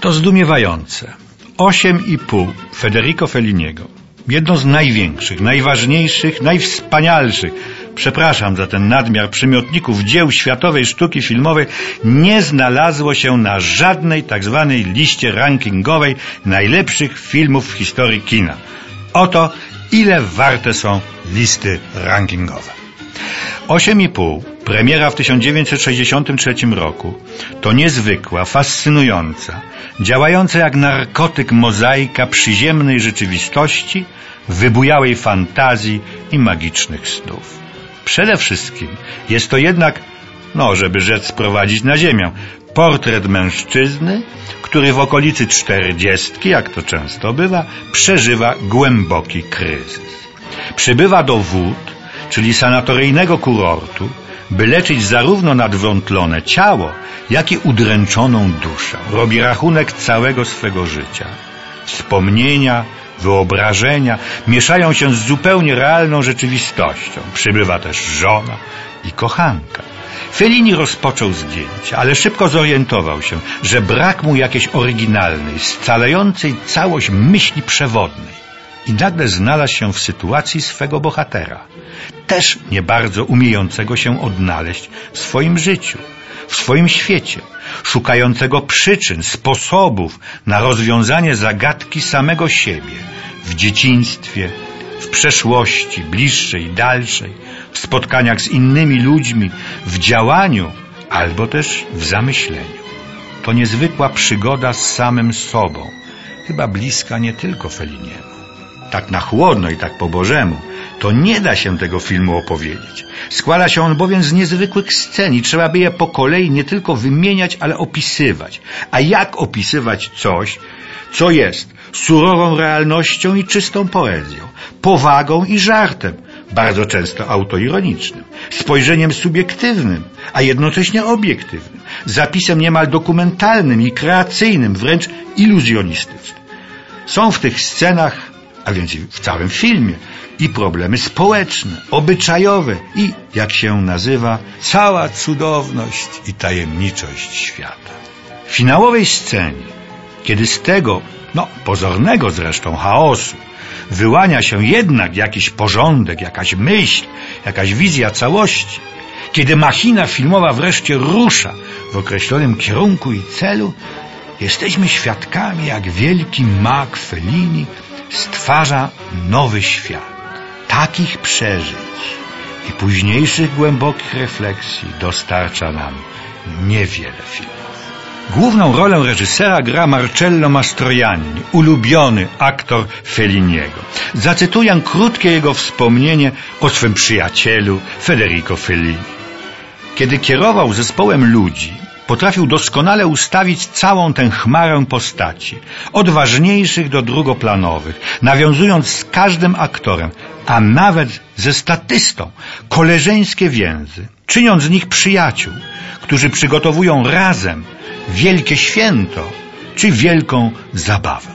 To zdumiewające. Osiem i pół Federico Felliniego. Jedno z największych, najważniejszych, najwspanialszych, przepraszam za ten nadmiar przymiotników dzieł światowej sztuki filmowej, nie znalazło się na żadnej tak zwanej liście rankingowej najlepszych filmów w historii kina. Oto ile warte są listy rankingowe. 8,5 premiera w 1963 roku to niezwykła, fascynująca, działająca jak narkotyk mozaika przyziemnej rzeczywistości, wybujałej fantazji i magicznych snów. Przede wszystkim jest to jednak, no żeby rzecz sprowadzić na ziemię, portret mężczyzny, który w okolicy czterdziestki, jak to często bywa, przeżywa głęboki kryzys. Przybywa do wód, czyli sanatoryjnego kurortu, by leczyć zarówno nadwątlone ciało, jak i udręczoną duszę. Robi rachunek całego swego życia. Wspomnienia, wyobrażenia mieszają się z zupełnie realną rzeczywistością. Przybywa też żona i kochanka. Fellini rozpoczął zdjęcia, ale szybko zorientował się, że brak mu jakiejś oryginalnej, scalającej całość myśli przewodnej. I nagle znalazł się w sytuacji swego bohatera, też nie bardzo umiejącego się odnaleźć w swoim życiu, w swoim świecie, szukającego przyczyn, sposobów na rozwiązanie zagadki samego siebie w dzieciństwie, w przeszłości, bliższej, dalszej, w spotkaniach z innymi ludźmi, w działaniu albo też w zamyśleniu. To niezwykła przygoda z samym sobą, chyba bliska nie tylko Feliniemu. Tak na chłodno i tak po Bożemu, to nie da się tego filmu opowiedzieć. Składa się on bowiem z niezwykłych scen i trzeba by je po kolei nie tylko wymieniać, ale opisywać. A jak opisywać coś, co jest surową realnością i czystą poezją, powagą i żartem, bardzo często autoironicznym, spojrzeniem subiektywnym, a jednocześnie obiektywnym, zapisem niemal dokumentalnym i kreacyjnym, wręcz iluzjonistycznym. Są w tych scenach, a więc w całym filmie, i problemy społeczne, obyczajowe i, jak się nazywa, cała cudowność i tajemniczość świata. W finałowej scenie, kiedy z tego, no pozornego zresztą chaosu, wyłania się jednak jakiś porządek, jakaś myśl, jakaś wizja całości, kiedy machina filmowa wreszcie rusza w określonym kierunku i celu, jesteśmy świadkami, jak wielki mag Fellini stwarza nowy świat. Takich przeżyć i późniejszych głębokich refleksji dostarcza nam niewiele filmów. Główną rolę reżysera gra Marcello Mastroianni, ulubiony aktor Felliniego. Zacytuję krótkie jego wspomnienie o swym przyjacielu Federico Fellini. Kiedy kierował zespołem ludzi, potrafił doskonale ustawić całą tę chmarę postaci, od ważniejszych do drugoplanowych, nawiązując z każdym aktorem, a nawet ze statystą, koleżeńskie więzy, czyniąc z nich przyjaciół, którzy przygotowują razem wielkie święto czy wielką zabawę.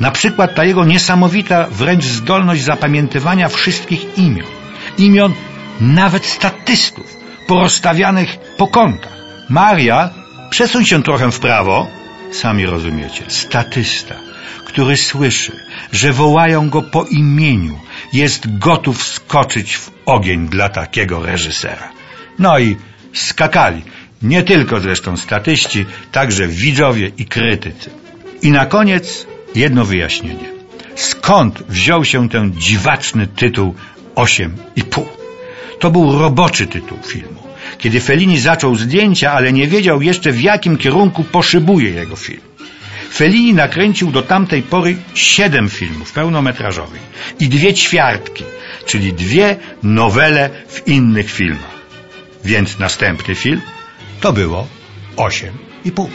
Na przykład ta jego niesamowita wręcz zdolność zapamiętywania wszystkich imion, imion nawet statystów, porozstawianych po kątach. Maria, przesuń się trochę w prawo, sami rozumiecie, statysta, który słyszy, że wołają go po imieniu, jest gotów skoczyć w ogień dla takiego reżysera. No i skakali, nie tylko zresztą statyści, także widzowie i krytycy. I na koniec jedno wyjaśnienie. Skąd wziął się ten dziwaczny tytuł Osiem i pół? To był roboczy tytuł filmu. Kiedy Fellini zaczął zdjęcia, ale nie wiedział jeszcze w jakim kierunku poszybuje jego film. Fellini nakręcił do tamtej pory siedem filmów pełnometrażowych i dwie ćwiartki, czyli dwie nowele w innych filmach. Więc następny film to było osiem i pół.